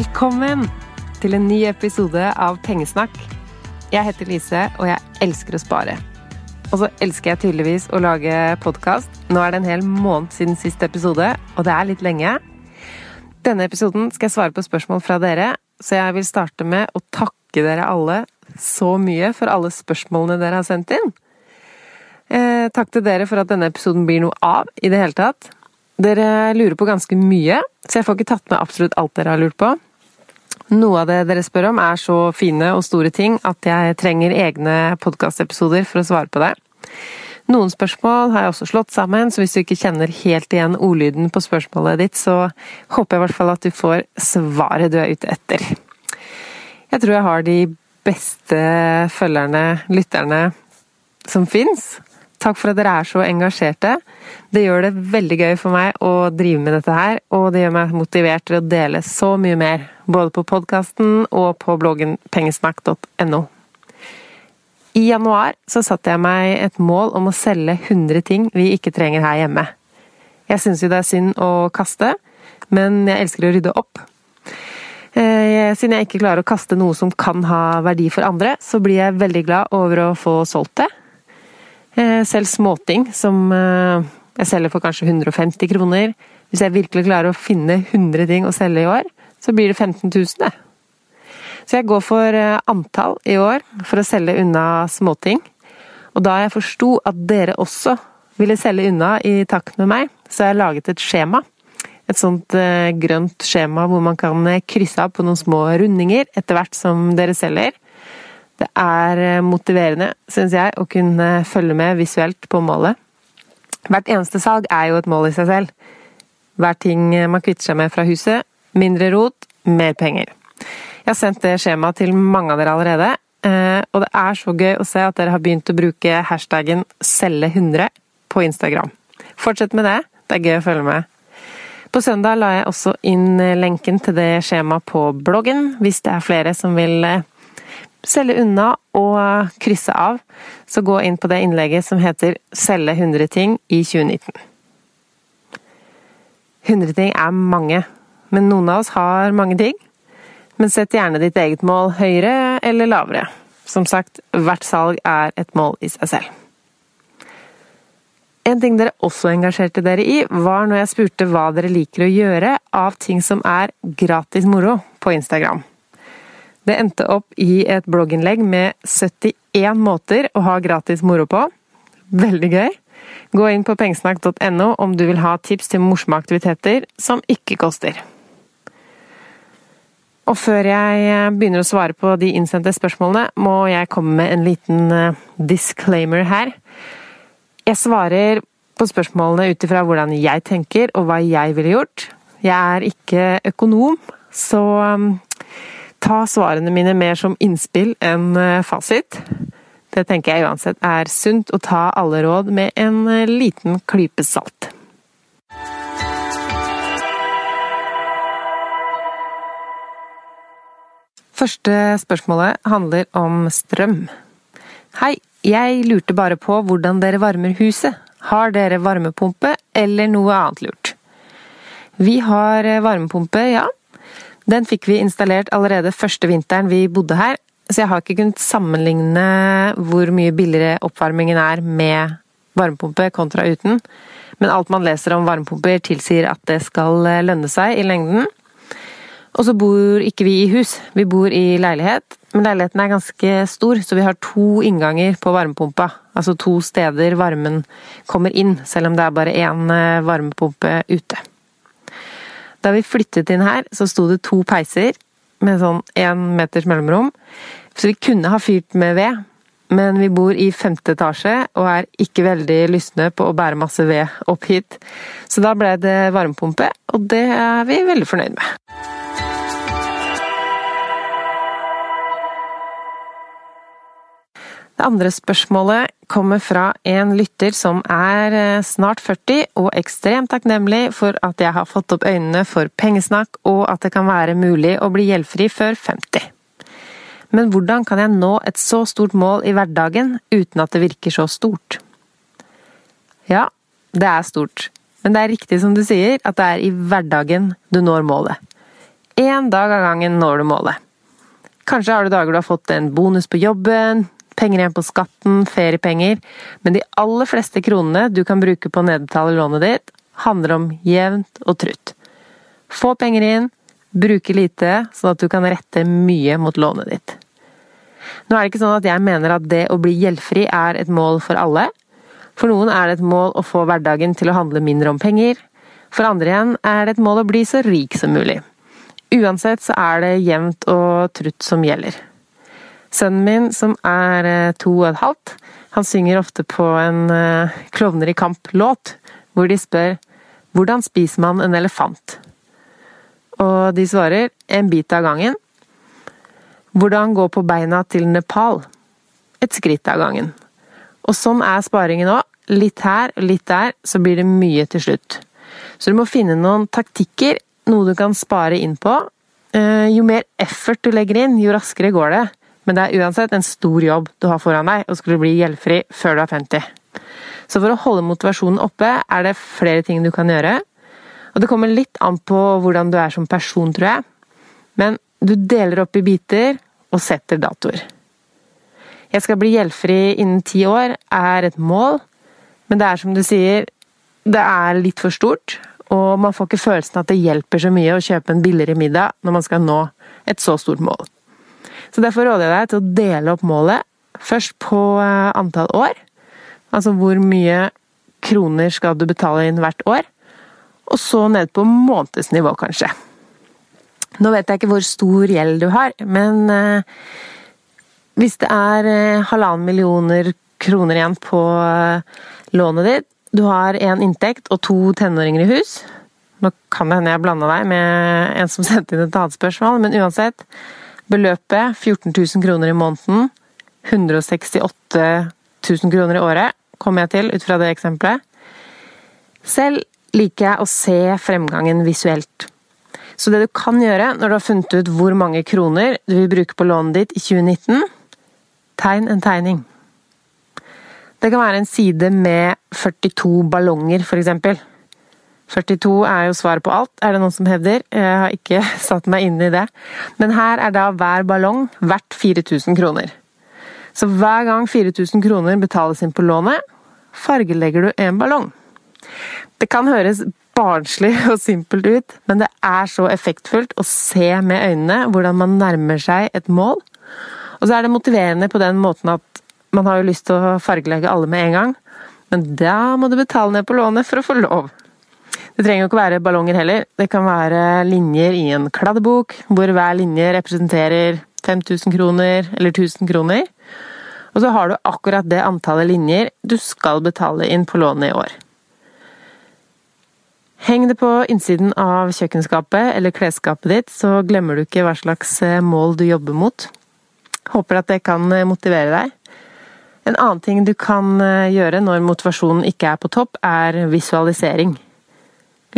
Velkommen til en ny episode av Pengesnakk. Jeg heter Lise, og jeg elsker å spare. Og så elsker jeg tydeligvis å lage podkast. Nå er det en hel måned siden siste episode, og det er litt lenge. Denne episoden skal jeg svare på spørsmål fra dere, så jeg vil starte med å takke dere alle så mye for alle spørsmålene dere har sendt inn. Eh, takk til dere for at denne episoden blir noe av i det hele tatt. Dere lurer på ganske mye, så jeg får ikke tatt med absolutt alt dere har lurt på. Noe av det dere spør om er så fine og store ting at jeg trenger egne podkastepisoder for å svare på det. Noen spørsmål har jeg også slått sammen, så hvis du ikke kjenner helt igjen ordlyden på spørsmålet ditt, så håper jeg i hvert fall at du får svaret du er ute etter. Jeg tror jeg har de beste følgerne, lytterne, som fins. Takk for at dere er så engasjerte. Det gjør det veldig gøy for meg å drive med dette her, og det gjør meg motivert til å dele så mye mer, både på podkasten og på bloggen pengesnakk.no. I januar så satte jeg meg et mål om å selge 100 ting vi ikke trenger her hjemme. Jeg syns jo det er synd å kaste, men jeg elsker å rydde opp. Eh, siden jeg ikke klarer å kaste noe som kan ha verdi for andre, så blir jeg veldig glad over å få solgt det selv småting som eh, jeg selger for kanskje 150 kroner. Hvis jeg virkelig klarer å finne 100 ting å selge i år, så blir det 15 000, det. Så jeg går for eh, antall i år for å selge unna småting. Og da jeg forsto at dere også ville selge unna i takt med meg, så har jeg laget et skjema. Et sånt grønt skjema hvor man kan krysse av på noen små rundinger etter hvert som dere selger. Det er eh, motiverende, syns jeg, å kunne følge med visuelt på målet. Hvert eneste salg er jo et mål i seg selv. Hver ting man kvitter seg med fra huset. Mindre rot, mer penger. Jeg har sendt det skjemaet til mange av dere allerede, eh, og det er så gøy å se at dere har begynt å bruke hashtaggen 'selge100' på Instagram. Fortsett med det, det er gøy å følge med. På søndag la jeg også inn lenken til det skjemaet på bloggen, hvis det er flere som vil eh, selge unna og krysse av, så gå inn på det innlegget som heter 'Selge 100 ting i 2019'. 100 ting er mange, men noen av oss har mange ting. Men sett gjerne ditt eget mål høyere eller lavere. Som sagt, hvert salg er et mål i seg selv. En ting dere også engasjerte dere i, var når jeg spurte hva dere liker å gjøre av ting som er gratis moro på Instagram. Det endte opp i et blogginnlegg med 71 måter å ha gratis moro på. Veldig gøy. Gå inn på pengesnakk.no om du vil ha tips til morsomme aktiviteter som ikke koster. Og før jeg begynner å svare på de innsendte spørsmålene, må jeg komme med en liten eh, disclaimer her. Jeg svarer på spørsmålene ut ifra hvordan jeg tenker og hva jeg ville gjort. Jeg er ikke økonom, så um, ta svarene mine mer som innspill enn uh, fasit. Det tenker jeg uansett er sunt å ta alle råd med en uh, liten klype salt. Første spørsmålet handler om strøm. Hei, jeg lurte bare på hvordan dere varmer huset. Har dere varmepumpe eller noe annet lurt? Vi har eh, varmepumpe, ja. Den fikk vi installert allerede første vinteren vi bodde her, så jeg har ikke kunnet sammenligne hvor mye billigere oppvarmingen er med varmepumpe kontra uten. Men alt man leser om varmepumper tilsier at det skal eh, lønne seg i lengden. Og så bor ikke vi i hus, vi bor i leilighet. Men leiligheten er ganske stor, så vi har to innganger på varmepumpa. Altså to steder varmen kommer inn, selv om det er bare én eh, varmepumpe ute. Da vi flyttet inn her, så sto det to peiser med sånn én meters mellomrom. Så vi kunne ha fyrt med ved, men vi bor i femte etasje og er ikke veldig lystne på å bære masse ved opp hit. Så da ble det varmepumpe, og det er vi veldig fornøyd med. Det andre spørsmålet kommer fra en lytter som er eh, snart 40 og ekstremt takknemlig for at jeg har fått opp øynene for pengesnakk og at det kan være mulig å bli gjeldfri før 50. Men hvordan kan jeg nå et så stort mål i hverdagen uten at det virker så stort? Ja, det er stort, men det er riktig som du sier, at det er i hverdagen du når målet. Én dag av gangen når du målet. Kanskje har du dager du har fått en bonus på jobben, penger igjen på skatten, feriepenger, men de aller fleste kronene du kan bruke på å nedbetale lånet ditt, handler om jevnt og trutt. Få penger inn, bruke lite, sånn at du kan rette mye mot lånet ditt. Nå er det ikke sånn at jeg mener at det å bli gjeldfri er et mål for alle. For noen er det et mål å få hverdagen til å handle mindre om penger. For andre igjen er det et mål å bli så rik som mulig. Uansett så er det jevnt og trutt som gjelder. Sønnen min, som er eh, to og et halvt, han synger ofte på en uh, Klovner i kamp-låt, hvor de spør hvordan spiser man en elefant? Og de svarer en bit av gangen. Hvordan gå på beina til Nepal? Et skritt av gangen. Og sånn er sparingen òg. Litt her litt der, så blir det mye til slutt. Så du må finne noen taktikker, noe du kan spare inn på. Eh, jo mer effort du legger inn, jo raskere går det. Men det er uansett en stor jobb du har foran deg å skulle bli gjeldfri før du er 50. Så for å holde motivasjonen oppe er det flere ting du kan gjøre. Og det kommer litt an på hvordan du er som person, tror jeg. Men du deler opp i biter og setter datoer. Jeg skal bli gjeldfri innen ti år er et mål, men det er som du sier, det er litt for stort. Og man får ikke følelsen at det hjelper så mye å kjøpe en billigere middag når man skal nå et så stort mål. Så derfor råder jeg deg til å dele opp målet. Først på eh, antall år. Altså hvor mye kroner skal du betale inn hvert år. Og så ned på månedsnivå, kanskje. Nå vet jeg ikke hvor stor gjeld du har, men eh, hvis det er eh, halvannen millioner kroner igjen på lånet ditt, du har én inntekt og to tenåringer i hus Nå kan det hende jeg blanda deg med en som sendte inn et annet spørsmål, men uansett Beløpet 14 000 kroner i måneden. 168 000 kroner i året, kommer jeg til ut fra det eksempelet. Selv liker jeg å se fremgangen visuelt. Så det du kan gjøre når du har funnet ut hvor mange kroner du vil bruke på lånet ditt i 2019, tegn en tegning. Det kan være en side med 42 ballonger, f.eks. 42 er jo svaret på alt, er det noen som hevder. Jeg har ikke satt meg inn i det. Men her er da hver ballong verdt 4000 kroner. Så hver gang 4000 kroner betales inn på lånet, fargelegger du en ballong. Det kan høres barnslig og simpelt ut, men det er så effektfullt å se med øynene hvordan man nærmer seg et mål. Og så er det motiverende på den måten at man har jo lyst til å fargelegge alle med en gang, men da må du betale ned på lånet for å få lov. Det trenger jo ikke være ballonger heller. Det kan være linjer i en kladdebok, hvor hver linje representerer 5000 kroner eller 1000 kroner. Og så har du akkurat det antallet linjer du skal betale inn på lånet i år. Heng det på innsiden av kjøkkenskapet eller klesskapet ditt, så glemmer du ikke hva slags eh, mål du jobber mot. Håper at det kan eh, motivere deg. En annen ting du kan eh, gjøre når motivasjonen ikke er på topp, er visualisering.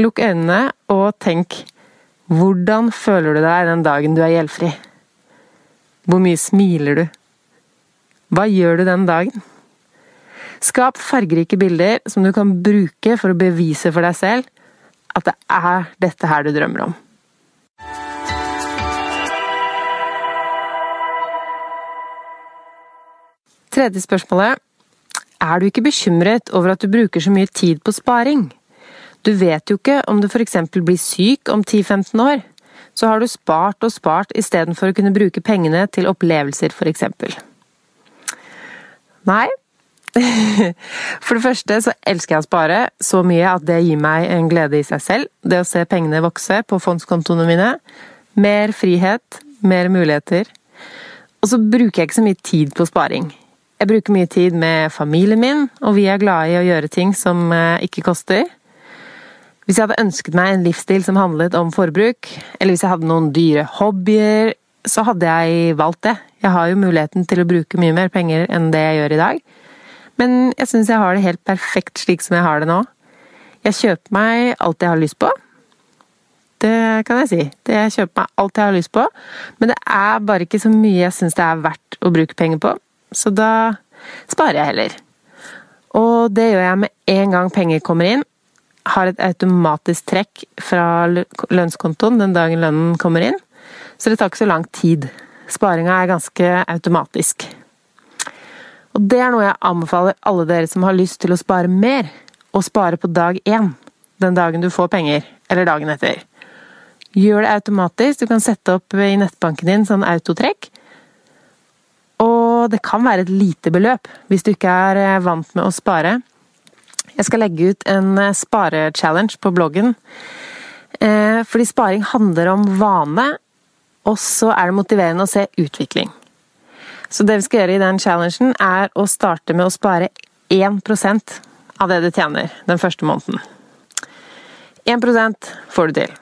Lukk øynene og tenk hvordan føler du deg den dagen du er gjeldfri? Hvor mye smiler du? Hva gjør du den dagen? Skap fargerike bilder som du kan bruke for å bevise for deg selv at det er dette her du drømmer om. Tredje spørsmålet. Er du ikke bekymret over at du bruker så mye tid på sparing? Du vet jo ikke om du f.eks. blir syk om 10-15 år. Så har du spart og spart istedenfor å kunne bruke pengene til opplevelser, f.eks. Nei, For det første så elsker jeg å spare så mye at det gir meg en glede i seg selv. Det å se pengene vokse på fondskontoene mine. Mer frihet, mer muligheter. Og så bruker jeg ikke så mye tid på sparing. Jeg bruker mye tid med familien min, og vi er glade i å gjøre ting som eh, ikke koster. Hvis jeg hadde ønsket meg en livsstil som handlet om forbruk, eller hvis jeg hadde noen dyre hobbyer, så hadde jeg valgt det. Jeg har jo muligheten til å bruke mye mer penger enn det jeg gjør i dag. Men jeg syns jeg har det helt perfekt slik som jeg har det nå. Jeg kjøper meg alt jeg har lyst på. Det kan jeg si. Det jeg kjøper meg alt jeg har lyst på. Men det er bare ikke så mye jeg syns det er verdt å bruke penger på. Så da sparer jeg heller. Og det gjør jeg med en gang penger kommer inn. Har et automatisk trekk fra lønnskontoen den dagen lønnen kommer inn. Så det tar ikke så lang tid. Sparinga er ganske automatisk. Og det er noe jeg anbefaler alle dere som har lyst til å spare mer, å spare på dag én. Den dagen du får penger, eller dagen etter. Gjør det automatisk. Du kan sette opp i nettbanken din sånn autotrekk. Og det kan være et lite beløp hvis du ikke er eh, vant med å spare. Jeg skal legge ut en eh, sparechallenge på bloggen. Eh, fordi sparing handler om vane, og så er det motiverende å se utvikling. Så det vi skal gjøre i den challengen, er å starte med å spare 1% av det du tjener den første måneden. 1 får du til.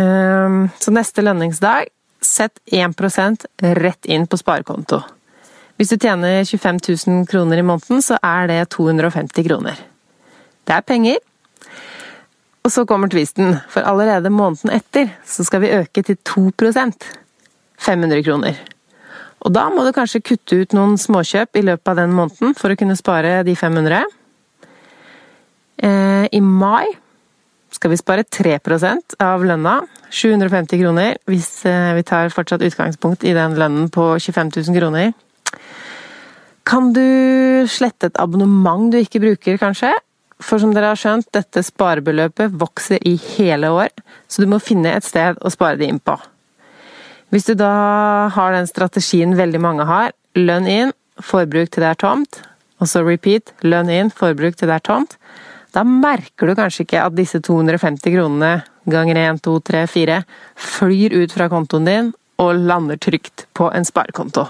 Ehm, så neste lønningsdag, sett 1% rett inn på sparekonto. Hvis du tjener 25 000 kroner i måneden, så er det 250 kroner. Det er penger. Og så kommer tvisten, for allerede måneden etter så skal vi øke til 2% 500 kroner. Og da må du kanskje kutte ut noen småkjøp i løpet av den måneden for å kunne spare de 500. Eh, I mai skal vi spare 3% av lønna. 750 kroner hvis eh, vi tar fortsatt utgangspunkt i den lønnen på 25 000 kroner. Kan du slette et abonnement du ikke bruker, kanskje? For som dere har skjønt, dette sparebeløpet vokser i hele år, så du må finne et sted å spare det inn på. Hvis du da har den strategien veldig mange har, lønn inn, forbruk til det er tomt, og så repeat, lønn inn, forbruk til det er tomt, da merker du kanskje ikke at disse 250 kronene ganger 1, 2, 3, 4 flyr ut fra kontoen din og lander trygt på en sparekonto.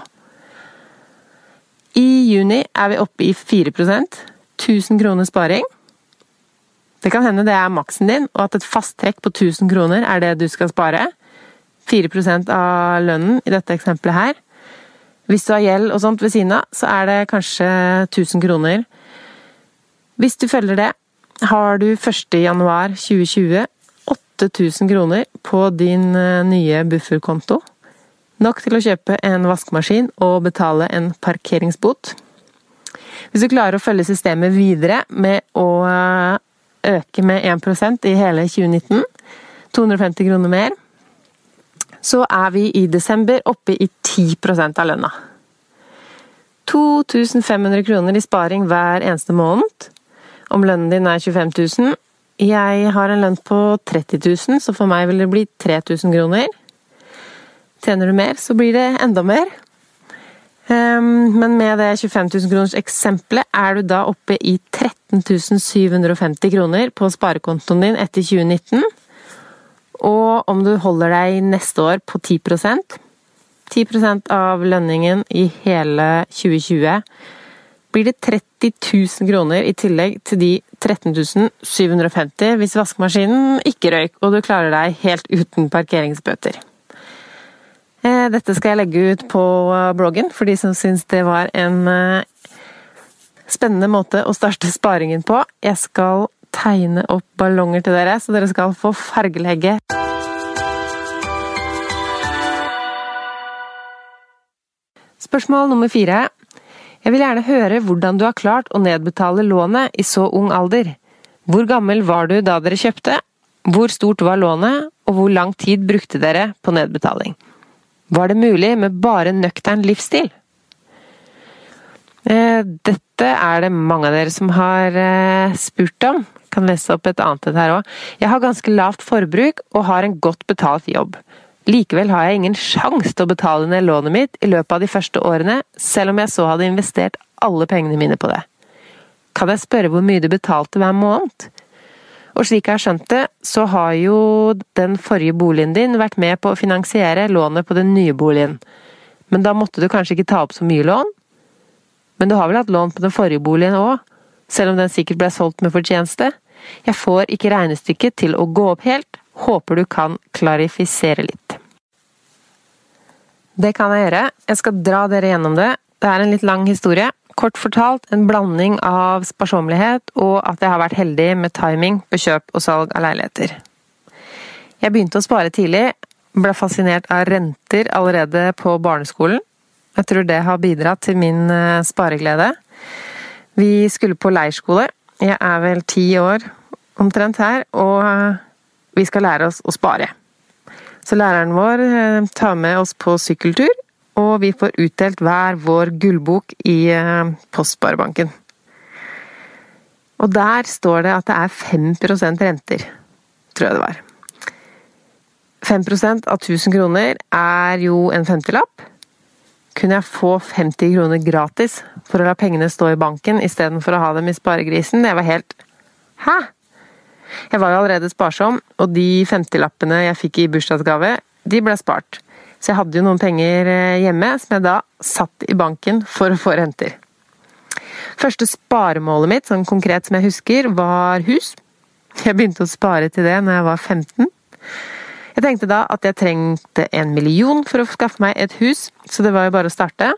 I juni er vi oppe i 4% 1000 kroner sparing. Det kan hende det er maksen din, og at et fast trekk på 1000 kroner er det du skal spare. 4% av lønnen i dette eksempelet her. Hvis du har gjeld og sånt ved siden av, så er det kanskje 1000 kroner. Hvis du følger det, har du 1.1.2020 8000 kroner på din eh, nye bufferkonto. Nok til å kjøpe en vaskemaskin og betale en parkeringsbot. Hvis du klarer å følge systemet videre med å eh, øke med 1% i hele 2019, 250 kroner mer, så er vi i desember oppe i 10 av lønna. 2500 kroner i sparing hver eneste måned. Om lønnen din er 25 000, Jeg har en lønn på 30 000, så for meg vil det bli 3000 kroner. Tjener du mer, så blir det enda mer. Ehm, men med det 25 000 kroners eksempelet er du da oppe i 13 750 kroner på sparekontoen din etter 2019. Og om du holder deg neste år på 10% 10% av lønningen i hele 2020 blir det 30 000 kroner i tillegg til de 13 750 hvis vaskemaskinen ikke røyk og du klarer deg helt uten parkeringsbøter. Eh, dette skal jeg legge ut på eh, bloggen for de som syns det var en eh, spennende måte å starte sparingen på. Jeg skal tegne opp ballonger til dere, så dere skal få fargelegge. Spørsmål nummer fire. Jeg vil gjerne høre hvordan du har klart å nedbetale lånet i så ung alder. Hvor gammel var du da dere kjøpte? Hvor stort var lånet, og hvor lang tid brukte dere på nedbetaling? Var det mulig med bare nøktern livsstil? Eh, dette er det mange av dere som har eh, spurt om. Jeg kan lese opp et annet et her òg. Jeg har ganske lavt forbruk og har en godt betalt jobb. Likevel har jeg ingen sjanse til å betale ned lånet mitt i løpet av de første årene, selv om jeg så hadde investert alle pengene mine på det. Kan jeg spørre hvor mye du betalte hver måned? Og slik jeg har skjønt det, så har jo den forrige boligen din vært med på å finansiere lånet på den nye boligen. Men da måtte du kanskje ikke ta opp så mye lån? Men du har vel hatt lån på den forrige boligen òg, selv om den sikkert ble solgt med fortjeneste? Jeg får ikke regnestykket til å gå opp helt, håper du kan klarifisere litt. Det kan jeg gjøre. Jeg skal dra dere gjennom det. Det er en litt lang historie. Kort fortalt en blanding av sparsommelighet og at jeg har vært heldig med timing på kjøp og salg av leiligheter. Jeg begynte å spare tidlig, ble fascinert av renter allerede på barneskolen. Jeg tror det har bidratt til min eh, spareglede. Vi skulle på leirskole. Jeg er vel ti år omtrent her, og eh, vi skal lære oss å spare. Så læreren vår eh, tar med oss på sykkeltur, og vi får utdelt hver vår gullbok i eh, Postsparebanken. Og der står det at det er 5% renter, tror jeg det var. 5% av 1000 kroner er jo en femtilapp. Kunne jeg få 50 kroner gratis for å la pengene stå i banken istedenfor å ha dem i sparegrisen? Det var helt Hæ? Jeg var jo allerede sparsom, og de femtilappene jeg fikk i bursdagsgave, de ble spart. Så jeg hadde jo noen penger eh, hjemme som jeg da satt i banken for å få renter. Første sparemålet mitt, sånn konkret som jeg husker, var hus. Jeg begynte å spare til det når jeg var 15. Jeg tenkte da at jeg trengte en million for å skaffe meg et hus, så det var jo bare å starte.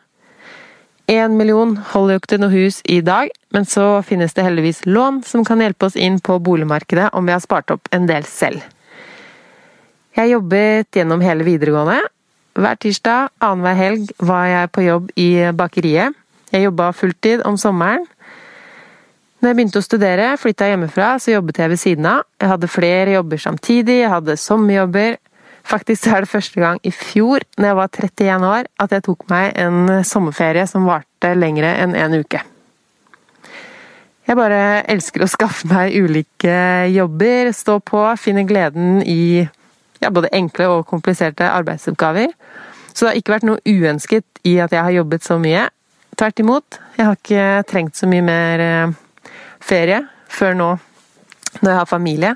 Én million holder jo ikke til noe hus i dag, men så finnes det heldigvis lån som kan hjelpe oss inn på boligmarkedet om vi har spart opp en del selv. Jeg jobbet gjennom hele videregående. Hver tirsdag annenhver helg var jeg på jobb i bakeriet. Jeg jobba fulltid om sommeren. Når jeg begynte å studere, flytta jeg hjemmefra, så jobbet jeg ved siden av. Jeg hadde flere jobber samtidig, jeg hadde sommerjobber, Faktisk er det første gang i fjor, når jeg var 31 år, at jeg tok meg en sommerferie som varte lengre enn en uke. Jeg bare elsker å skaffe meg ulike jobber, stå på, finne gleden i ja, både enkle og kompliserte arbeidsoppgaver. Så det har ikke vært noe uønsket i at jeg har jobbet så mye. Tvert imot. Jeg har ikke trengt så mye mer eh, ferie før nå, når jeg har familie.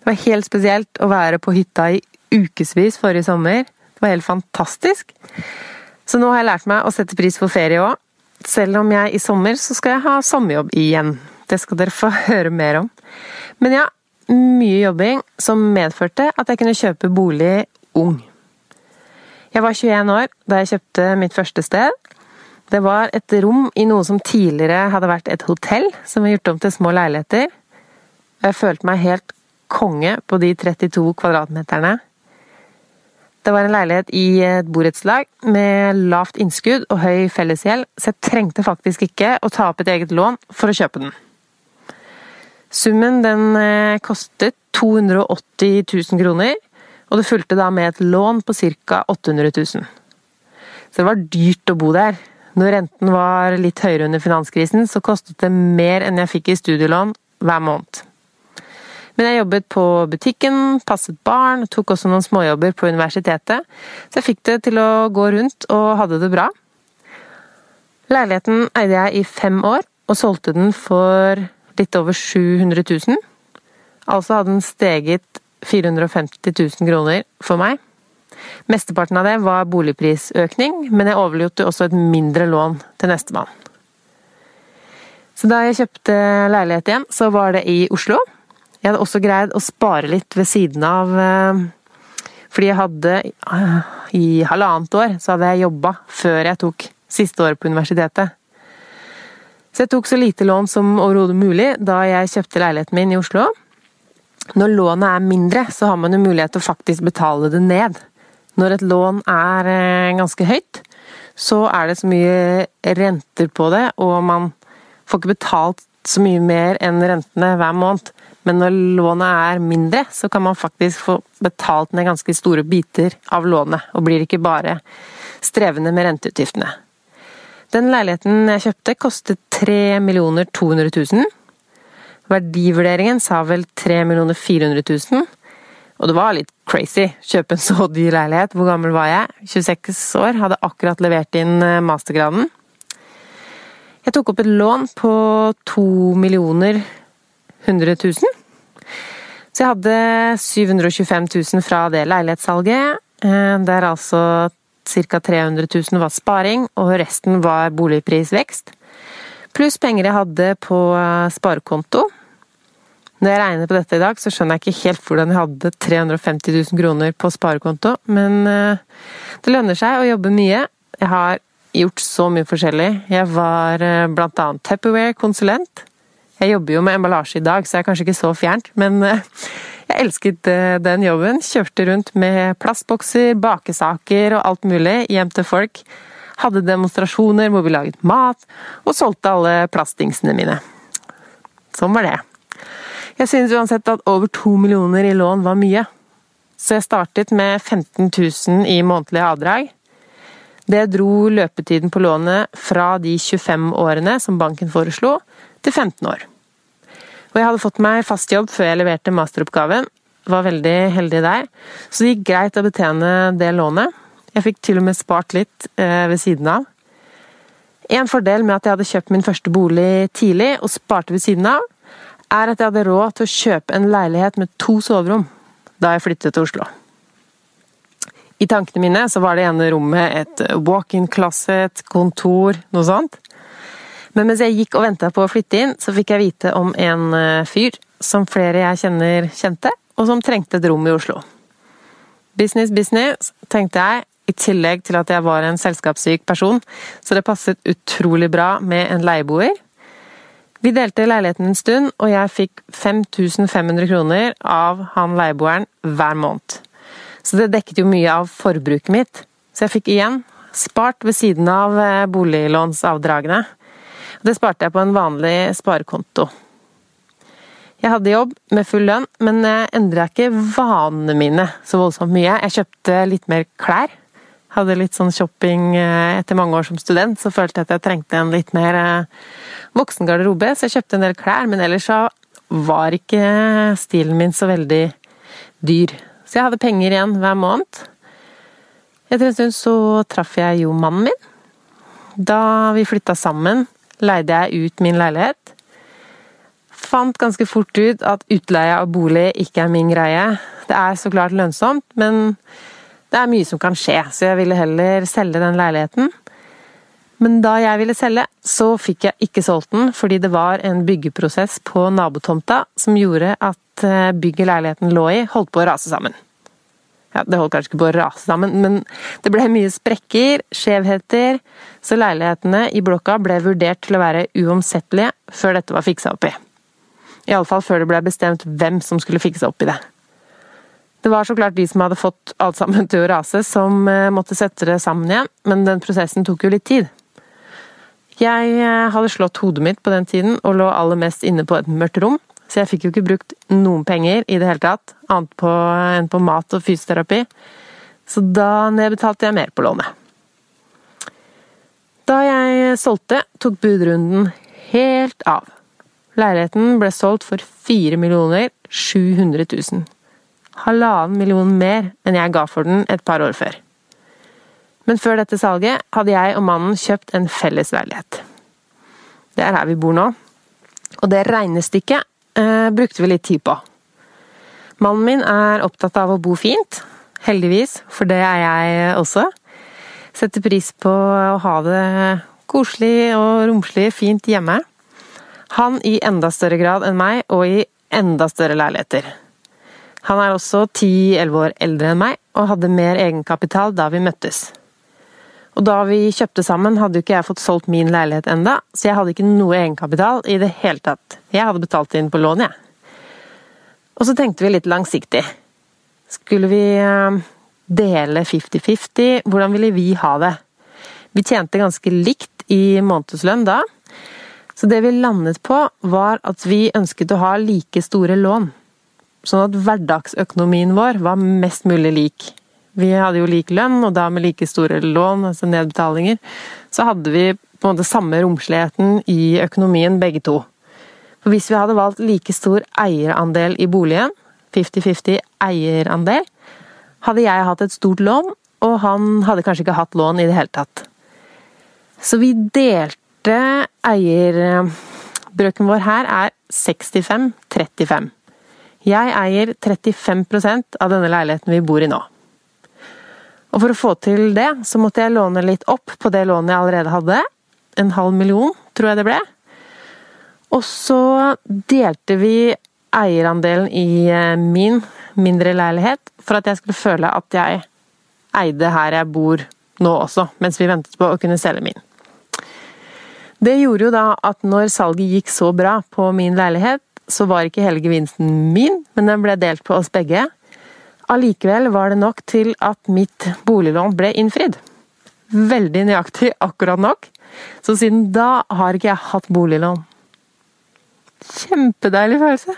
Det var helt spesielt å være på hytta i ukevis forrige sommer. Det var helt fantastisk. Så nå har jeg lært meg å sette pris på ferie òg. Selv om jeg i sommer så skal jeg ha sommerjobb igjen. Det skal dere få høre mer om. Men ja, mye jobbing som medførte at jeg kunne kjøpe bolig ung. Jeg var 21 år da jeg kjøpte mitt første sted. Det var et rom i noe som tidligere hadde vært et hotell, som var gjort om til små leiligheter. Jeg følte meg helt konge på de 32 kvadratmeterne. Det var en leilighet i et borettslag med lavt innskudd og høy fellesgjeld, så jeg trengte faktisk ikke å ta opp et eget lån for å kjøpe den. Summen den eh, kostet 280 000 kroner, og det fulgte da med et lån på ca. 800 000. Så det var dyrt å bo der. Når renten var litt høyere under finanskrisen, så kostet det mer enn jeg fikk i studielån hver måned. Men jeg jobbet på butikken, passet barn, tok også noen småjobber på universitetet. Så jeg fikk det til å gå rundt og hadde det bra. Leiligheten eide jeg i fem år, og solgte den for litt over 700 000. Altså hadde den steget 450 000 kroner for meg. Mesteparten av det var boligprisøkning, men jeg overlot også et mindre lån til nestemann. Så da jeg kjøpte leilighet igjen, så var det i Oslo. Jeg hadde også greid å spare litt ved siden av eh, Fordi jeg hadde eh, I halvannet år så hadde jeg jobba før jeg tok siste året på universitetet. Så jeg tok så lite lån som overhodet mulig da jeg kjøpte leiligheten min i Oslo. Når lånet er mindre, så har man jo mulighet til å faktisk betale det ned. Når et lån er eh, ganske høyt, så er det så mye renter på det, og man får ikke betalt så mye mer enn rentene hver måned. Men når lånet er mindre, så kan man faktisk få betalt ned ganske store biter av lånet, og blir ikke bare strevende med renteutgiftene. Den leiligheten jeg kjøpte, kostet 3 200 000. Verdivurderingen sa vel 3 400 000. Og det var litt crazy. Kjøpe en så dyr leilighet. Hvor gammel var jeg? 26 år. Hadde akkurat levert inn eh, mastergraden. Jeg tok opp et lån på 2 millioner 100 000. Så jeg hadde 725 000 fra det leilighetssalget. Eh, det er altså ca. 300 000 var sparing, og resten var boligprisvekst. Pluss penger jeg hadde på eh, sparekonto. Når jeg regner på dette i dag, så skjønner jeg ikke helt hvordan jeg hadde 350 000 kroner på sparekonto, men eh, det lønner seg å jobbe mye. Jeg har gjort så mye forskjellig. Jeg var bl.a. blant annet Tupperware-konsulent. Jeg jobber jo med emballasje i dag, så jeg er kanskje ikke så fjernt, men jeg elsket den jobben. Kjørte rundt med plastbokser, bakesaker og alt mulig hjem til folk hadde demonstrasjoner hvor vi laget mat, og solgte alle plastdingsene mine. Sånn var det. Jeg synes uansett at over to millioner i lån var mye. Så jeg startet med 15 000 i månedlige avdrag. Det dro løpetiden på lånet fra de 25 årene som banken foreslo, til 15 år. Og jeg hadde fått meg fast jobb før jeg leverte masteroppgaven. Var veldig heldig der. Så det gikk greit å betjene det lånet. Jeg fikk til og med spart litt eh, ved siden av. En fordel med at jeg hadde kjøpt min første bolig tidlig og sparte ved siden av, er at jeg hadde råd til å kjøpe en leilighet med to soverom da jeg flyttet til Oslo. I tankene mine så var det ene rommet et walk-in closet, kontor, noe sånt. Men mens jeg gikk og venta på å flytte inn, så fikk jeg vite om en eh, fyr som flere jeg kjenner kjente, og som trengte et rom i Oslo. Business, business, tenkte jeg, i tillegg til at jeg var en selskapssyk person, så det passet utrolig bra med en leieboer. Vi delte leiligheten en stund, og jeg fikk 5500 kroner av han leieboeren hver måned. Så det dekket jo mye av forbruket mitt. Så jeg fikk igjen spart ved siden av eh, boliglånsavdragene. Det sparte jeg på en vanlig sparekonto. Jeg hadde jobb med full lønn, men jeg endra ikke vanene mine så voldsomt mye. Jeg kjøpte litt mer klær hadde litt sånn shopping eh, etter mange år som student, så følte jeg at jeg trengte en litt mer eh, voksen garderobe, så jeg kjøpte en del klær. Men ellers så var ikke stilen min så veldig dyr. Så jeg hadde penger igjen hver måned. Etter en stund så traff jeg jo mannen min. Da vi flytta sammen, leide jeg ut min leilighet. Fant ganske fort ut at utleie av bolig ikke er min greie. Det er så klart lønnsomt, men det er mye som kan skje, så jeg ville heller selge den leiligheten. Men da jeg ville selge, så fikk jeg ikke solgt den, fordi det var en byggeprosess på nabotomta som gjorde at eh, bygget leiligheten lå i, holdt på å rase sammen. Ja, det holdt kanskje ikke på å rase sammen, men det ble mye sprekker, skjevheter, så leilighetene i blokka ble vurdert til å være uomsettelige før dette var fiksa opp i. Iallfall før det ble bestemt hvem som skulle fikse opp i det. Det var så klart de som hadde fått alt sammen til å rase, som eh, måtte sette det sammen igjen, men den prosessen tok jo litt tid. Jeg eh, hadde slått hodet mitt på den tiden og lå aller mest inne på et mørkt rom, så jeg fikk jo ikke brukt noen penger i det hele tatt, annet på, enn på mat og fysioterapi. Så da nedbetalte jeg mer på lånet. Da jeg solgte, tok budrunden helt av. Leiligheten ble solgt for 4 millioner 700 000. Halvannen million mer enn jeg ga for den et par år før. Men før dette salget hadde jeg og mannen kjøpt en felles leilighet. Det er her vi bor nå. Og det regnestykket eh, brukte vi litt tid på. Mannen min er opptatt av å bo fint. Heldigvis, for det er jeg også. Setter pris på å ha det koselig og romslig fint hjemme. Han i enda større grad enn meg, og i enda større leiligheter. Han er også 10-11 år eldre enn meg, og hadde mer egenkapital da vi møttes. Og da vi kjøpte sammen, hadde jo ikke jeg fått solgt min leilighet enda, så jeg hadde ikke noe egenkapital i det hele tatt. Jeg hadde betalt inn på lån, jeg. Og så tenkte vi litt langsiktig. Skulle vi eh, dele 50-50? Hvordan ville vi ha det? Vi tjente ganske likt i månedslønn da, så det vi landet på, var at vi ønsket å ha like store lån. Sånn at hverdagsøkonomien vår var mest mulig lik. Vi hadde jo lik lønn, og da med like store lån, altså nedbetalinger, så hadde vi på en måte samme romsligheten i økonomien begge to. For hvis vi hadde valgt like stor eierandel i boligen, 50-50 eierandel, hadde jeg hatt et stort lån, og han hadde kanskje ikke hatt lån i det hele tatt. Så vi delte eierbrøken vår her er 65-35. Jeg eier 35% av denne leiligheten vi bor i nå. Og for å få til det, så måtte jeg låne litt opp på det lånet jeg allerede hadde. En halv million, tror jeg det ble. Og så delte vi eierandelen i eh, min mindre leilighet for at jeg skulle føle at jeg eide her jeg bor nå også, mens vi ventet på å kunne selge min. Det gjorde jo da at når salget gikk så bra på min leilighet, så var ikke hele gevinsten min, men den ble delt på oss begge. Allikevel var det nok til at mitt boliglån ble innfridd. Veldig nøyaktig akkurat nok. Så siden da har ikke jeg hatt boliglån. Kjempedeilig følelse.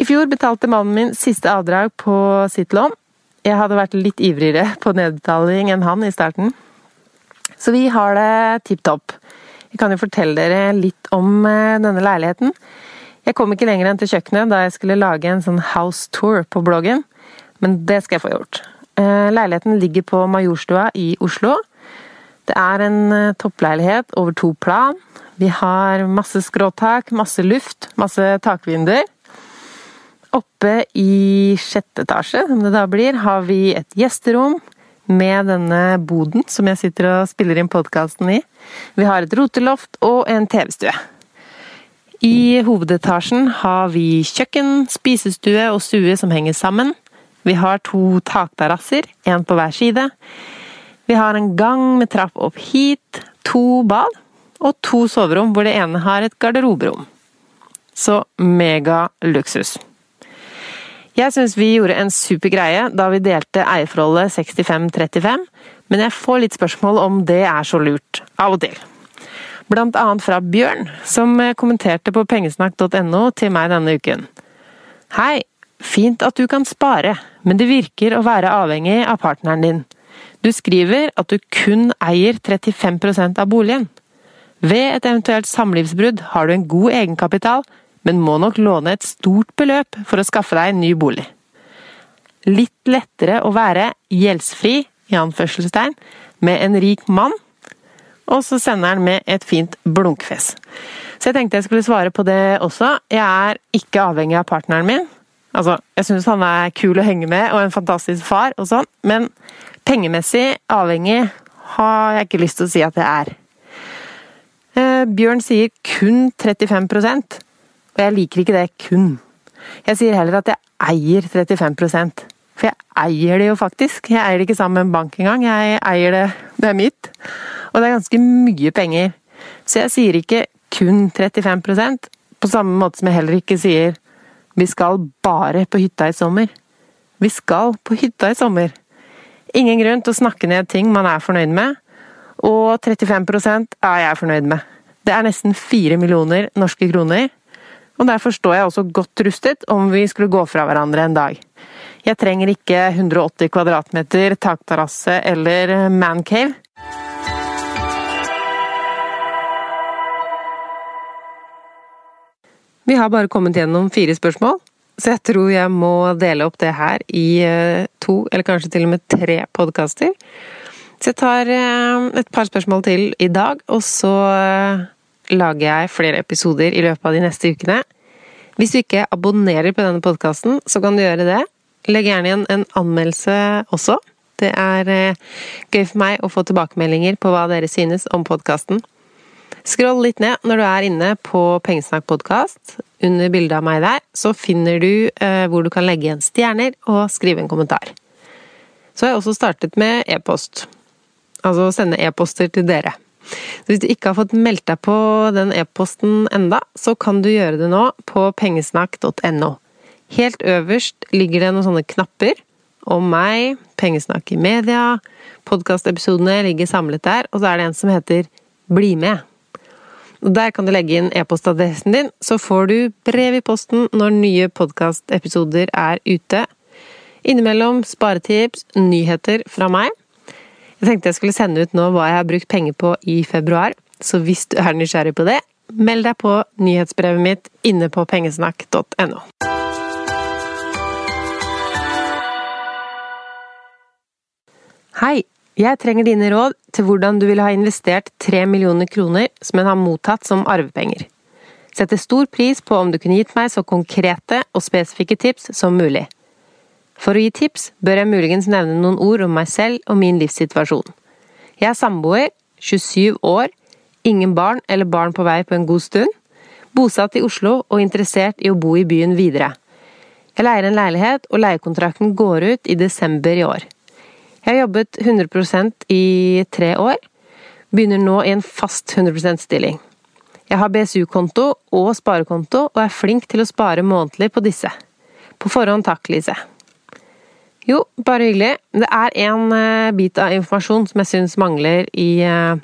I fjor betalte mannen min siste avdrag på sitt lån. Jeg hadde vært litt ivrigere på nedbetaling enn han i starten. Så vi har det tipp topp. Jeg kan jo fortelle dere litt om eh, denne leiligheten. Jeg kom ikke lenger enn til kjøkkenet da jeg skulle lage en sånn house tour på bloggen, men det skal jeg få gjort. Eh, leiligheten ligger på Majorstua i Oslo. Det er en eh, toppleilighet over to plan. Vi har masse skråtak, masse luft, masse takvinduer. Oppe i sjette etasje, som det da blir, har vi et gjesterom, med denne boden som jeg sitter og spiller inn podkasten i. Vi har et roteloft og en TV-stue. I hovedetasjen har vi kjøkken, spisestue og stue som henger sammen. Vi har to takterrasser, én på hver side. Vi har en gang med trapp opp hit, to bad og to soverom hvor det ene har et garderoberom. Så mega luksus. Jeg syns vi gjorde en super greie da vi delte eierforholdet 65-35, men jeg får litt spørsmål om det er så lurt, av og til. Blant annet fra Bjørn, som kommenterte på pengesnakk.no til meg denne uken. Hei, fint at du kan spare, men det virker å være avhengig av partneren din. Du skriver at du kun eier 35% av boligen. Ved et eventuelt samlivsbrudd har du en god egenkapital, men må nok låne et stort beløp for å skaffe deg en ny bolig. Litt lettere å være gjeldsfri, i anførselstegn, med en rik mann, og så sender han med et fint blunkfjes. Så jeg tenkte jeg skulle svare på det også. Jeg er ikke avhengig av partneren min. Altså, jeg syns han er kul å henge med, og en fantastisk far og sånn, men pengemessig avhengig har jeg ikke lyst til å si at jeg er. Eh, Bjørn sier kun 35% og jeg liker ikke det kun. Jeg sier heller at jeg eier 35% For jeg eier det jo faktisk. Jeg eier det ikke sammen med en bank engang. Jeg eier det, det er mitt. Og det er ganske mye penger. Så jeg sier ikke kun 35% på samme måte som jeg heller ikke sier vi skal bare på hytta i sommer. Vi skal på hytta i sommer. Ingen grunn til å snakke ned ting man er fornøyd med, og 35% er jeg fornøyd med. Det er nesten fire millioner norske kroner og derfor står jeg også godt rustet om vi skulle gå fra hverandre en dag. Jeg trenger ikke 180 kvadratmeter takterrasse eller mancave. Vi har bare kommet gjennom fire spørsmål, så jeg tror jeg må dele opp det her i eh, to, eller kanskje til og med tre podkaster. Så jeg tar eh, et par spørsmål til i dag, og så eh, lager jeg flere episoder i løpet av de neste ukene. Hvis du ikke abonnerer på denne podkasten, så kan du gjøre det. Legg gjerne igjen en anmeldelse også. Det er gøy for meg å få tilbakemeldinger på hva dere synes om podkasten. Skroll litt ned når du er inne på Pengesnakk podkast. Under bildet av meg der, så finner du eh, hvor du kan legge igjen stjerner og skrive en kommentar. Så har jeg også startet med e-post. Altså sende e-poster til dere. Så hvis du ikke har fått meldt deg på den e-posten enda, så kan du gjøre det nå på pengesnakk.no. Helt øverst ligger det noen sånne knapper om meg, pengesnakk i media, podkastepisodene ligger samlet der, og så er det en som heter Bli med. Der kan du legge inn e-postadressen din, så får du brev i posten når nye podkastepisoder er ute. Innimellom sparetips, nyheter fra meg. Jeg tenkte jeg skulle sende ut nå hva jeg har brukt penger på i februar, så hvis du er nysgjerrig på det, meld deg på nyhetsbrevet mitt inne på pengesnakk.no. Hei! Jeg trenger dine råd til hvordan du ville ha investert tre millioner kroner som en har mottatt som arvepenger. Setter stor pris på om du kunne gitt meg så konkrete og spesifikke tips som mulig. For å gi tips bør jeg muligens nevne noen ord om meg selv og min livssituasjon. Jeg er samboer, 27 år, ingen barn eller barn på vei på en god stund, bosatt i Oslo og interessert i å bo i byen videre. Jeg leier en leilighet, og leiekontrakten går ut i desember i år. Jeg har jobbet 100% i tre år. Begynner nå i en fast 100% stilling. Jeg har BSU-konto og sparekonto, og er flink til å spare månedlig på disse. På forhånd takk, Lise. Jo, bare hyggelig. Det er en eh, bit av informasjon som jeg syns mangler i eh,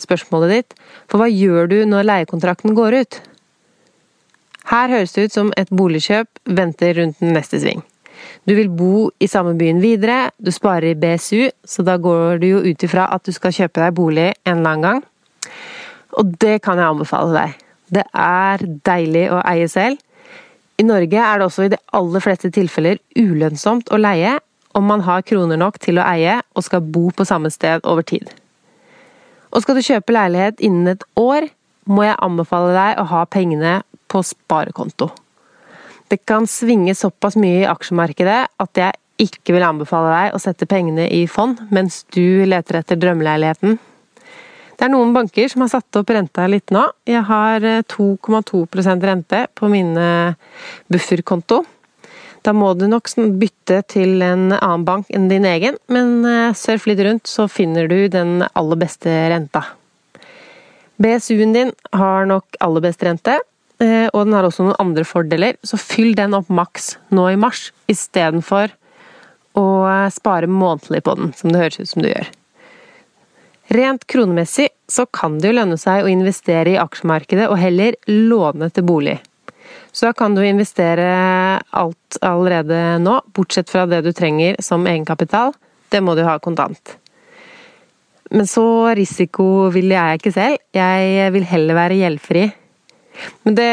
spørsmålet ditt. For hva gjør du når leiekontrakten går ut? Her høres det ut som et boligkjøp venter rundt den neste sving. Du vil bo i samme byen videre, du sparer i BSU, så da går du jo ut ifra at du skal kjøpe deg bolig en eller annen gang. Og det kan jeg anbefale deg. Det er deilig å eie selv. I Norge er det også i de aller fleste tilfeller ulønnsomt å leie om man har kroner nok til å eie og skal bo på samme sted over tid. Og skal du kjøpe leilighet innen et år, må jeg anbefale deg å ha pengene på sparekonto det kan svinge såpass mye i aksjemarkedet at jeg ikke vil anbefale deg å sette pengene i fond mens du leter etter drømmeleiligheten. Det er noen banker som har satt opp renta litt nå. Jeg har 2,2 eh, rente på mine bufferkonto. Da må du nok bytte til en annen bank enn din egen, men eh, surf litt rundt, så finner du den aller beste renta. BSU-en din har nok aller best rente, og den har også noen andre fordeler, så fyll den opp maks nå i mars, istedenfor å eh, spare månedlig på den, som det høres ut som du gjør. Rent kronemessig så kan det jo lønne seg å investere i aksjemarkedet og heller låne til bolig. Så da kan du investere alt allerede nå, bortsett fra det du trenger som egenkapital. Det må du ha kontant. Men så risikovillig er jeg ikke selv. Jeg vil heller være gjeldfri men det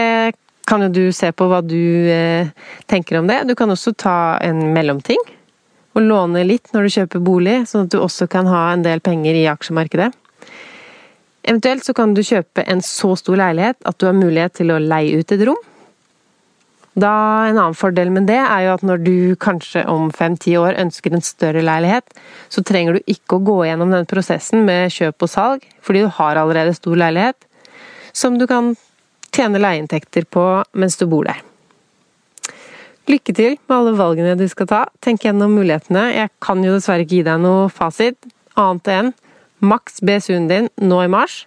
kan jo du se på hva du eh, tenker om det. Du kan også ta en mellomting. Og låne litt når du kjøper bolig, sånn at du også kan ha en del penger i aksjemarkedet. Eventuelt så kan du kjøpe en så stor leilighet at du har mulighet til å leie ut et rom. Da, En annen fordel med det er jo at når du kanskje om fem-ti år ønsker en større leilighet, så trenger du ikke å gå gjennom den prosessen med kjøp og salg, fordi du har allerede stor leilighet, som du kan tjene leieinntekter på mens du bor der. Lykke til med alle valgene du skal ta. Tenk gjennom mulighetene. Jeg kan jo dessverre ikke gi deg noe fasit, annet enn maks BSU-en din nå i mars,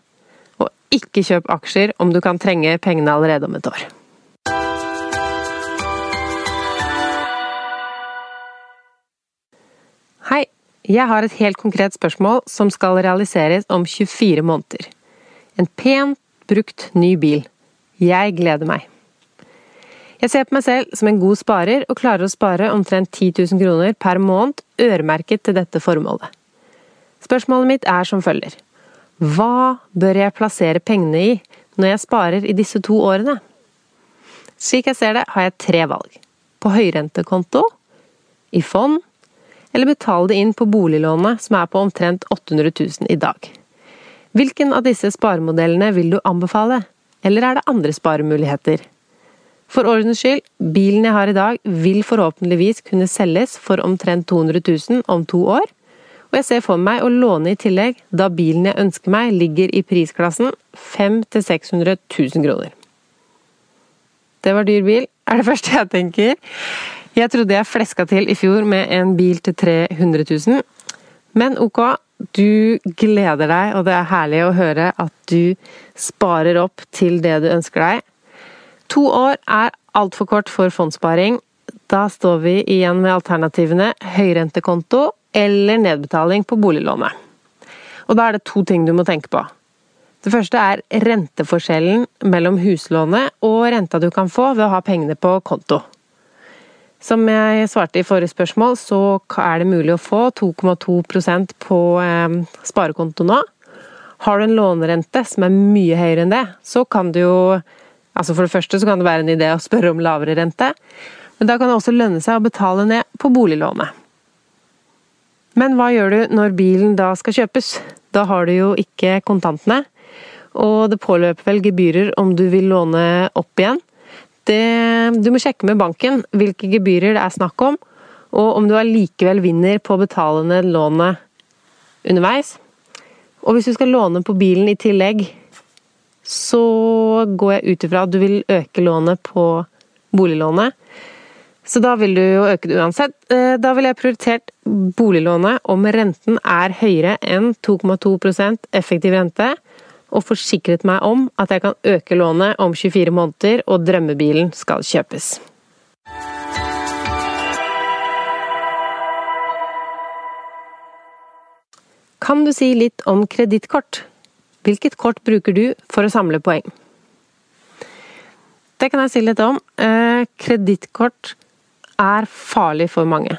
og ikke kjøp aksjer om du kan trenge pengene allerede om et år. Hei, jeg har et helt konkret spørsmål som skal realiseres om 24 måneder. En pent brukt ny bil. Jeg gleder meg. Jeg ser på meg selv som en god sparer, og klarer å spare omtrent 10 000 kroner per måned øremerket til dette formålet. Spørsmålet mitt er som følger. Hva bør jeg plassere pengene i når jeg sparer i disse to årene? Slik jeg ser det, har jeg tre valg. På høyrentekonto, i fond, eller betale det inn på boliglånet, som er på omtrent 800 000 i dag. Hvilken av disse sparemodellene vil du anbefale, eller er det andre sparemuligheter? For ordens skyld, bilen jeg har i dag vil forhåpentligvis kunne selges for omtrent 200 000 om to år, og jeg ser for meg å låne i tillegg, da bilen jeg ønsker meg ligger i prisklassen 500 000-600 000 kroner. Det var dyr bil, er det første jeg tenker. Jeg trodde jeg fleska til i fjor med en bil til 300 000, men ok, du gleder deg, og det er herlig å høre at du sparer opp til det du ønsker deg. To år er altfor kort for fondssparing. Da står vi igjen med alternativene høyrentekonto eller nedbetaling på boliglånet. Og da er det to ting du må tenke på. Det første er renteforskjellen mellom huslånet og renta du kan få ved å ha pengene på konto. Som jeg svarte i forrige spørsmål, så er det mulig å få 2,2% på eh, sparekonto nå. Har du en lånerente som er mye høyere enn det, så kan du jo Altså For det første så kan det være en idé å spørre om lavere rente, men da kan det også lønne seg å betale ned på boliglånet. Men hva gjør du når bilen da skal kjøpes? Da har du jo ikke kontantene, og det påløper vel gebyrer om du vil låne opp igjen. Det, du må sjekke med banken hvilke gebyrer det er snakk om, og om du allikevel vinner på å betale ned lånet underveis. Og hvis du skal låne på bilen i tillegg, så går jeg ut ifra at du vil øke lånet på boliglånet. Så da vil du jo øke det uansett. Eh, da ville jeg prioritert boliglånet om renten er høyere enn 2,2 effektiv rente, og forsikret meg om at jeg kan øke lånet om 24 måneder og drømmebilen skal kjøpes. Kan du si litt om kredittkort? Hvilket kort bruker du for å samle poeng? Det kan jeg si litt om. Eh, kredittkort er farlig for mange.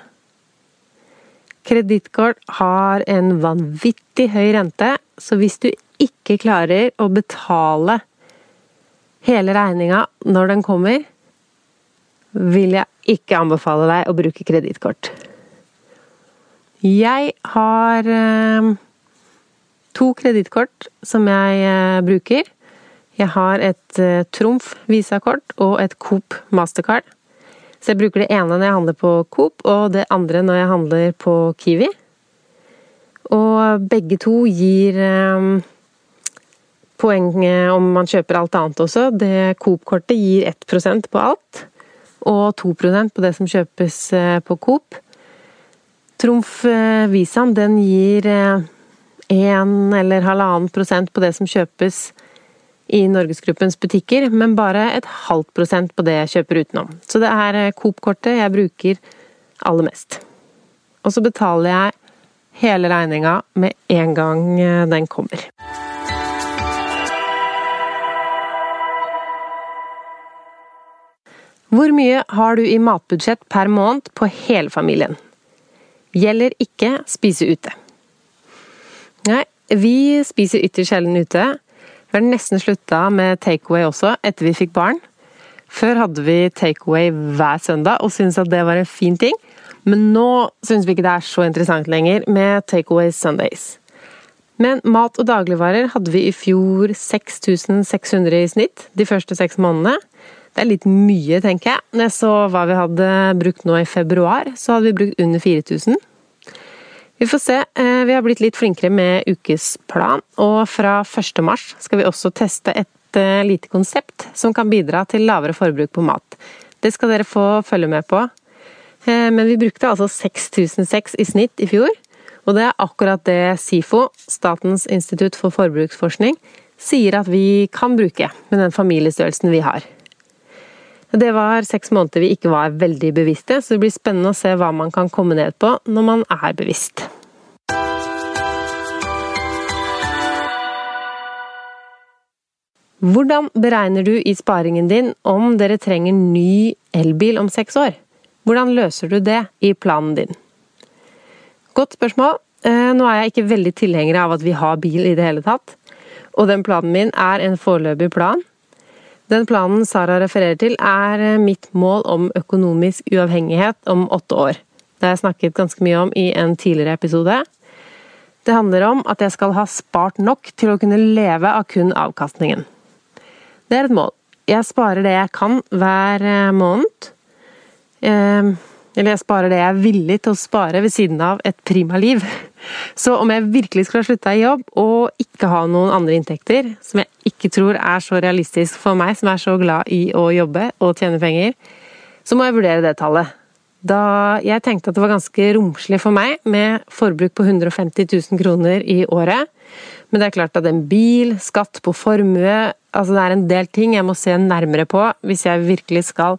Kredittkort har en vanvittig høy rente, så hvis du ikke klarer å betale hele regninga når den kommer, vil jeg ikke anbefale deg å bruke kredittkort. Jeg har eh, to kredittkort som jeg eh, bruker. Jeg har et eh, Trumf visakort og et Coop Mastercard. Så jeg bruker det ene når jeg handler på Coop, og det andre når jeg handler på Kiwi. Og begge to gir eh, poeng om man kjøper alt annet også. Det Coop-kortet gir 1 på alt, og 2% på det som kjøpes eh, på Coop. Trumf Visan den gir 1 eller halvannen prosent på det som kjøpes i Norgesgruppens butikker, men bare et halvt prosent på det jeg kjøper utenom. Så det er eh, Coop-kortet jeg bruker aller mest. Og så betaler jeg hele regninga med en gang eh, den kommer. Hvor mye har du i matbudsjett per måned på hele familien? Gjelder ikke spise ute. Nei, vi spiser ytterst sjelden ute. Vi har nesten slutta med takeaway også, etter vi fikk barn. Før hadde vi takeaway hver søndag og syntes at det var en fin ting. Men nå syns vi ikke det er så interessant lenger med takeaway Sundays. Men mat og dagligvarer hadde vi i fjor 6600 i snitt de første seks månedene. Det er litt mye, tenker jeg. Når jeg så hva vi hadde brukt nå i februar, så hadde vi brukt under 4000. Vi får se. Eh, vi har blitt litt flinkere med ukesplan, og fra 1. mars skal vi også teste et eh, lite konsept som kan bidra til lavere forbruk på mat. Det skal dere få følge med på. Eh, men vi brukte altså 6006 i snitt i fjor, og det er akkurat det SIFO, Statens institutt for forbruksforskning, sier at vi kan bruke med den familiestørrelsen vi har. Det var seks måneder vi ikke var veldig bevisste, så det blir spennende å se hva man kan komme ned på når man er bevisst. Hvordan beregner du i sparingen din om dere trenger ny elbil om seks år? Hvordan løser du det i planen din? Godt spørsmål. Eh, nå er jeg ikke veldig tilhenger av at vi har bil i det hele tatt. Og den planen min er en foreløpig plan. Den planen Sara refererer til, er eh, mitt mål om økonomisk uavhengighet om åtte år. Det har jeg snakket ganske mye om i en tidligere episode. Det handler om at jeg skal ha spart nok til å kunne leve av kun avkastningen. Det er et mål. Jeg sparer det jeg kan hver eh, måned. Eller jeg sparer det jeg er villig til å spare ved siden av et prima liv. Så om jeg virkelig skulle ha slutta i jobb og ikke ha noen andre inntekter, som jeg ikke tror er så realistisk for meg som er så glad i å jobbe og tjene penger, så må jeg vurdere det tallet. Da jeg tenkte at det var ganske romslig for meg med forbruk på 150 000 kroner i året. Men det er klart at en bil, skatt på formue Altså det er en del ting jeg må se nærmere på hvis jeg virkelig skal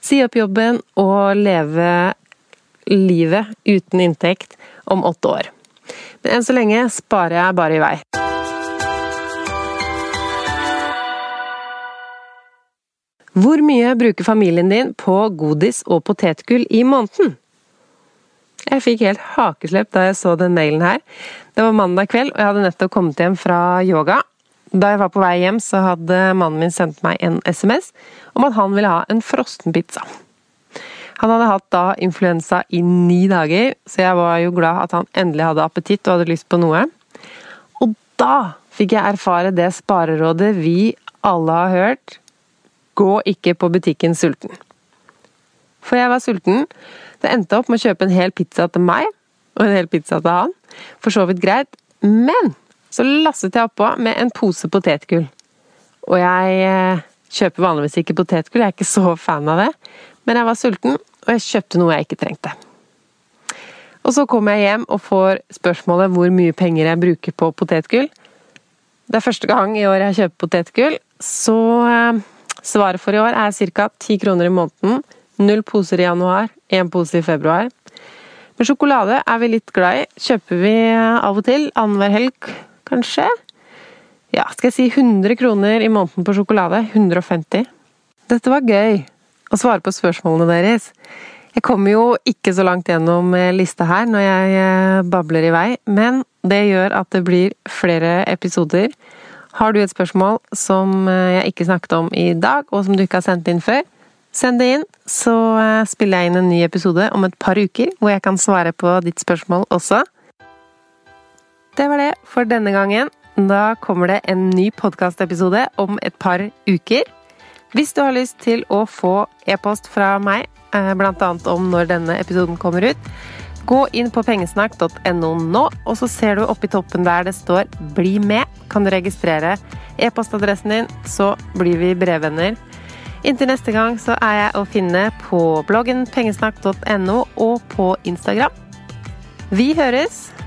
si opp jobben og leve livet uten inntekt om åtte år. Men enn så lenge sparer jeg bare i vei. Hvor mye bruker familien din på godis og potetgull i måneden? Jeg fikk helt hakeslepp da jeg så den mailen her. Det var mandag kveld, og jeg hadde nettopp kommet hjem fra yoga. Da jeg var på vei hjem, så hadde mannen min sendt meg en SMS om at han ville ha en frossenpizza. Han hadde hatt da influensa i ni dager, så jeg var jo glad at han endelig hadde appetitt og hadde lyst på noe. Og da fikk jeg erfare det sparerådet vi alle har hørt. Gå ikke på butikken sulten. For jeg var sulten. Det endte opp med å kjøpe en hel pizza til meg, og en hel pizza til han. For så vidt greit. Men så lasset jeg oppå med en pose potetgull. Og jeg eh, kjøper vanligvis ikke potetgull, jeg er ikke så fan av det. Men jeg var sulten, og jeg kjøpte noe jeg ikke trengte. Og så kommer jeg hjem og får spørsmålet hvor mye penger jeg bruker på potetgull. Det er første gang i år jeg kjøper potetgull, så eh, svaret for i år er ca. 10 kroner i måneden. Null poser i januar, én pose i februar. Men sjokolade er vi litt glad i. Kjøper vi av og til. Annenhver helg, kanskje. Ja, skal jeg si 100 kroner i måneden på sjokolade? 150. Dette var gøy å svare på spørsmålene deres. Jeg kommer jo ikke så langt gjennom eh, lista her når jeg eh, babler i vei, men det gjør at det blir flere episoder. Har du et spørsmål som eh, jeg ikke snakket om i dag, og som du ikke har sendt inn før, send det inn, så spiller jeg inn en ny episode om et par uker, hvor jeg kan svare på ditt spørsmål også. Det var det for denne gangen. Da kommer det en ny podkastepisode om et par uker. Hvis du har lyst til å få e-post fra meg, eh, bl.a. om når denne episoden kommer ut, gå inn på pengesnakk.no nå, og så ser du oppi toppen der det står 'bli med', kan du registrere e-postadressen din, så blir vi brevvenner. Inntil neste gang så er jeg å finne på bloggen pengesnakk.no og på Instagram. Vi høres!